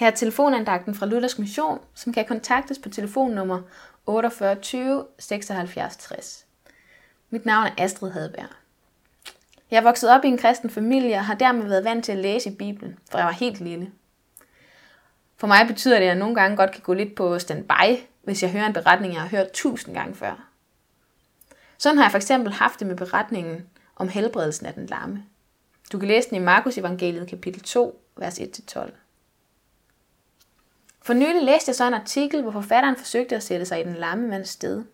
Her er telefonandagten fra Luthersk Mission, som kan kontaktes på telefonnummer 48 20 76 60. Mit navn er Astrid Hadberg. Jeg er vokset op i en kristen familie og har dermed været vant til at læse i Bibelen, for jeg var helt lille. For mig betyder det, at jeg nogle gange godt kan gå lidt på standby, hvis jeg hører en beretning, jeg har hørt tusind gange før. Sådan har jeg for eksempel haft det med beretningen om helbredelsen af den lamme. Du kan læse den i Markus evangeliet kapitel 2, vers 1-12. For nylig læste jeg så en artikel, hvor forfatteren forsøgte at sætte sig i den lamme mands sted.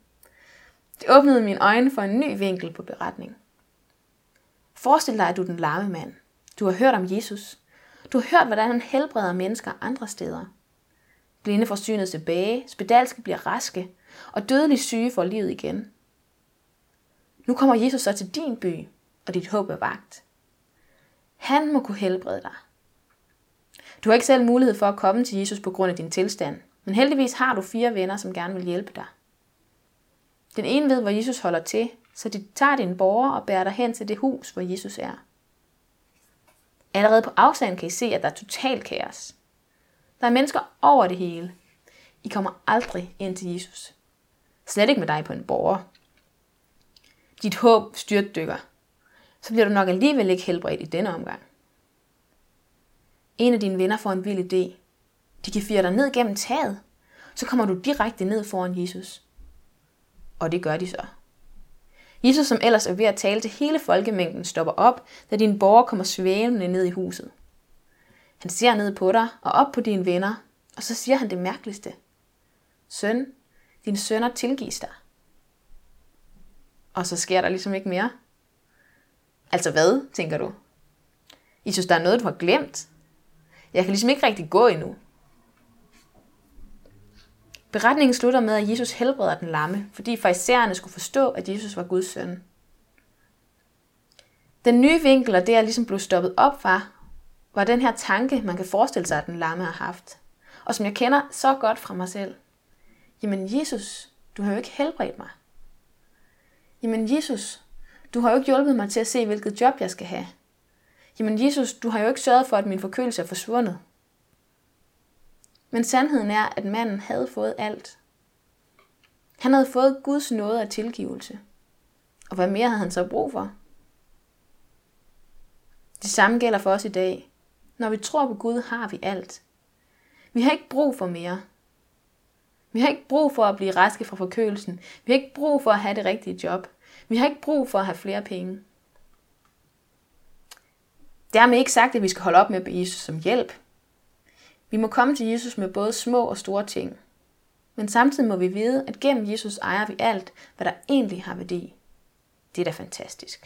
Det åbnede mine øjne for en ny vinkel på beretningen. Forestil dig, at du er den lamme mand. Du har hørt om Jesus. Du har hørt, hvordan han helbreder mennesker andre steder. Blinde får synet tilbage, spedalske bliver raske, og dødeligt syge får livet igen. Nu kommer Jesus så til din by, og dit håb er vagt. Han må kunne helbrede dig. Du har ikke selv mulighed for at komme til Jesus på grund af din tilstand, men heldigvis har du fire venner, som gerne vil hjælpe dig. Den ene ved, hvor Jesus holder til, så de tager din borger og bærer dig hen til det hus, hvor Jesus er. Allerede på afstand kan I se, at der er total kaos. Der er mennesker over det hele. I kommer aldrig ind til Jesus. Slet ikke med dig på en borger. Dit håb styrtdykker. Så bliver du nok alligevel ikke helbredt i denne omgang. En af dine venner får en vild idé. De kan fire dig ned gennem taget. Så kommer du direkte ned foran Jesus. Og det gør de så. Jesus, som ellers er ved at tale til hele folkemængden, stopper op, da din borger kommer svævende ned i huset. Han ser ned på dig og op på dine venner, og så siger han det mærkeligste. Søn, dine sønner tilgives dig. Og så sker der ligesom ikke mere. Altså hvad, tænker du? I synes, der er noget, du har glemt? Jeg kan ligesom ikke rigtig gå endnu. Beretningen slutter med, at Jesus helbreder den lamme, fordi farisæerne skulle forstå, at Jesus var Guds søn. Den nye vinkel, og det jeg ligesom blev stoppet op fra, var den her tanke, man kan forestille sig, at den lamme har haft. Og som jeg kender så godt fra mig selv. Jamen Jesus, du har jo ikke helbredt mig. Jamen Jesus, du har jo ikke hjulpet mig til at se, hvilket job jeg skal have. Jamen Jesus, du har jo ikke sørget for, at min forkølelse er forsvundet. Men sandheden er, at manden havde fået alt. Han havde fået Guds nåde og tilgivelse. Og hvad mere havde han så brug for? Det samme gælder for os i dag. Når vi tror på Gud, har vi alt. Vi har ikke brug for mere. Vi har ikke brug for at blive raske fra forkølelsen. Vi har ikke brug for at have det rigtige job. Vi har ikke brug for at have flere penge. Dermed ikke sagt, at vi skal holde op med at bede Jesus som hjælp. Vi må komme til Jesus med både små og store ting. Men samtidig må vi vide, at gennem Jesus ejer vi alt, hvad der egentlig har værdi. Det er da fantastisk.